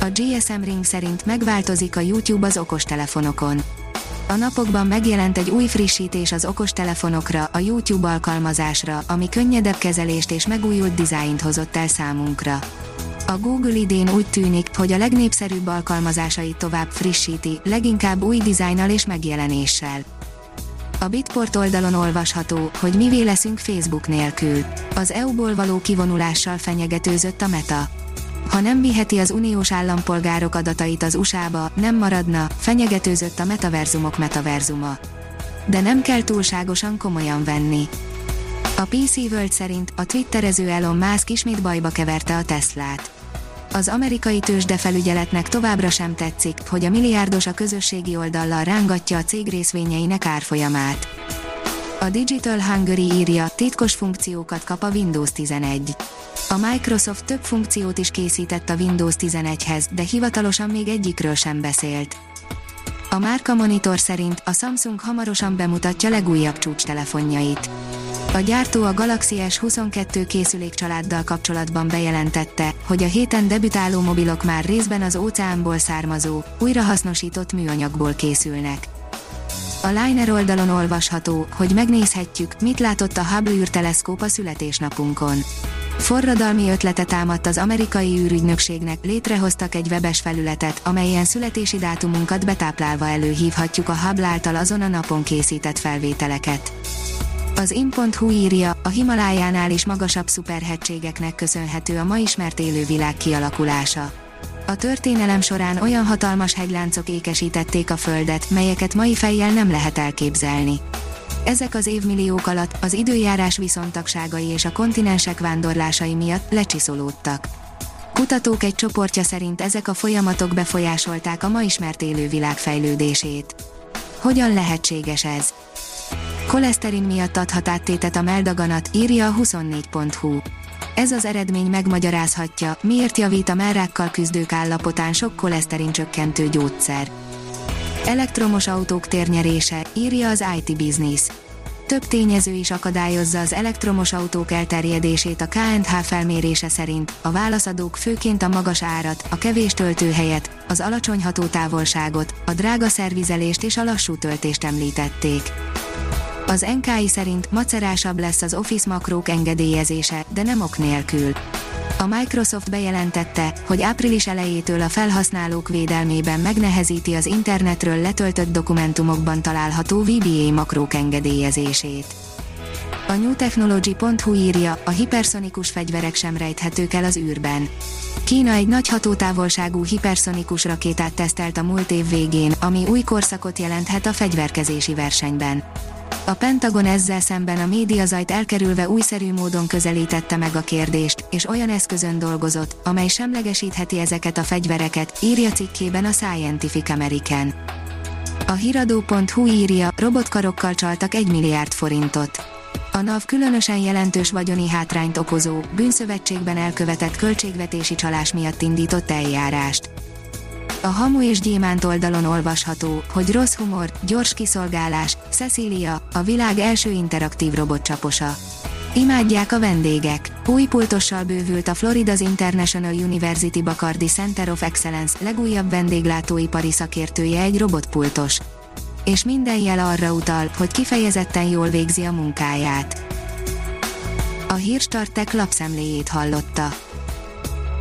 A GSM Ring szerint megváltozik a YouTube az okostelefonokon. A napokban megjelent egy új frissítés az okostelefonokra, a YouTube alkalmazásra, ami könnyedebb kezelést és megújult dizájnt hozott el számunkra. A Google idén úgy tűnik, hogy a legnépszerűbb alkalmazásait tovább frissíti, leginkább új dizájnnal és megjelenéssel. A Bitport oldalon olvasható, hogy mivé leszünk Facebook nélkül. Az EU-ból való kivonulással fenyegetőzött a Meta. Ha nem viheti az uniós állampolgárok adatait az USA-ba, nem maradna, fenyegetőzött a metaverzumok metaverzuma. De nem kell túlságosan komolyan venni. A PC World szerint a twitterező Elon Musk ismét bajba keverte a Teslát az amerikai tőzsdefelügyeletnek továbbra sem tetszik, hogy a milliárdos a közösségi oldallal rángatja a cég részvényeinek árfolyamát. A Digital Hungary írja, titkos funkciókat kap a Windows 11. A Microsoft több funkciót is készített a Windows 11-hez, de hivatalosan még egyikről sem beszélt. A Márka Monitor szerint a Samsung hamarosan bemutatja legújabb csúcstelefonjait. A gyártó a Galaxy S22 készülékcsaláddal kapcsolatban bejelentette, hogy a héten debütáló mobilok már részben az óceánból származó, újrahasznosított műanyagból készülnek. A Liner oldalon olvasható, hogy megnézhetjük, mit látott a Hubble űrteleszkóp a születésnapunkon. Forradalmi ötlete támadt az amerikai űrügynökségnek, létrehoztak egy webes felületet, amelyen születési dátumunkat betáplálva előhívhatjuk a Hubble által azon a napon készített felvételeket. Az in.hu írja, a Himalájánál is magasabb szuperhegységeknek köszönhető a ma ismert élővilág kialakulása. A történelem során olyan hatalmas hegyláncok ékesítették a Földet, melyeket mai fejjel nem lehet elképzelni. Ezek az évmilliók alatt az időjárás viszontagságai és a kontinensek vándorlásai miatt lecsiszolódtak. Kutatók egy csoportja szerint ezek a folyamatok befolyásolták a ma ismert élővilág fejlődését. Hogyan lehetséges ez? Koleszterin miatt adhat áttétet a meldaganat, írja a 24.hu. Ez az eredmény megmagyarázhatja, miért javít a merrákkal küzdők állapotán sok koleszterin csökkentő gyógyszer. Elektromos autók térnyerése, írja az IT Business. Több tényező is akadályozza az elektromos autók elterjedését a KNH felmérése szerint, a válaszadók főként a magas árat, a kevés töltőhelyet, az alacsony hatótávolságot, a drága szervizelést és a lassú töltést említették. Az NKI szerint macerásabb lesz az Office makrók engedélyezése, de nem ok nélkül. A Microsoft bejelentette, hogy április elejétől a felhasználók védelmében megnehezíti az internetről letöltött dokumentumokban található VBA makrók engedélyezését. A newtechnology.hu írja, a hiperszonikus fegyverek sem rejthetők el az űrben. Kína egy nagy hatótávolságú hiperszonikus rakétát tesztelt a múlt év végén, ami új korszakot jelenthet a fegyverkezési versenyben. A Pentagon ezzel szemben a médiazajt elkerülve újszerű módon közelítette meg a kérdést, és olyan eszközön dolgozott, amely semlegesítheti ezeket a fegyvereket, írja cikkében a Scientific American. A hiradó.hu írja, robotkarokkal csaltak 1 milliárd forintot. A NAV különösen jelentős vagyoni hátrányt okozó, bűnszövetségben elkövetett költségvetési csalás miatt indított eljárást. A Hamu és Gyémánt oldalon olvasható, hogy rossz humor, gyors kiszolgálás, Cecilia, a világ első interaktív robotcsaposa. Imádják a vendégek. Új pultossal bővült a Florida's International University Bacardi Center of Excellence legújabb vendéglátóipari szakértője egy robotpultos. És minden jel arra utal, hogy kifejezetten jól végzi a munkáját. A Hírstartek lapszemléjét hallotta.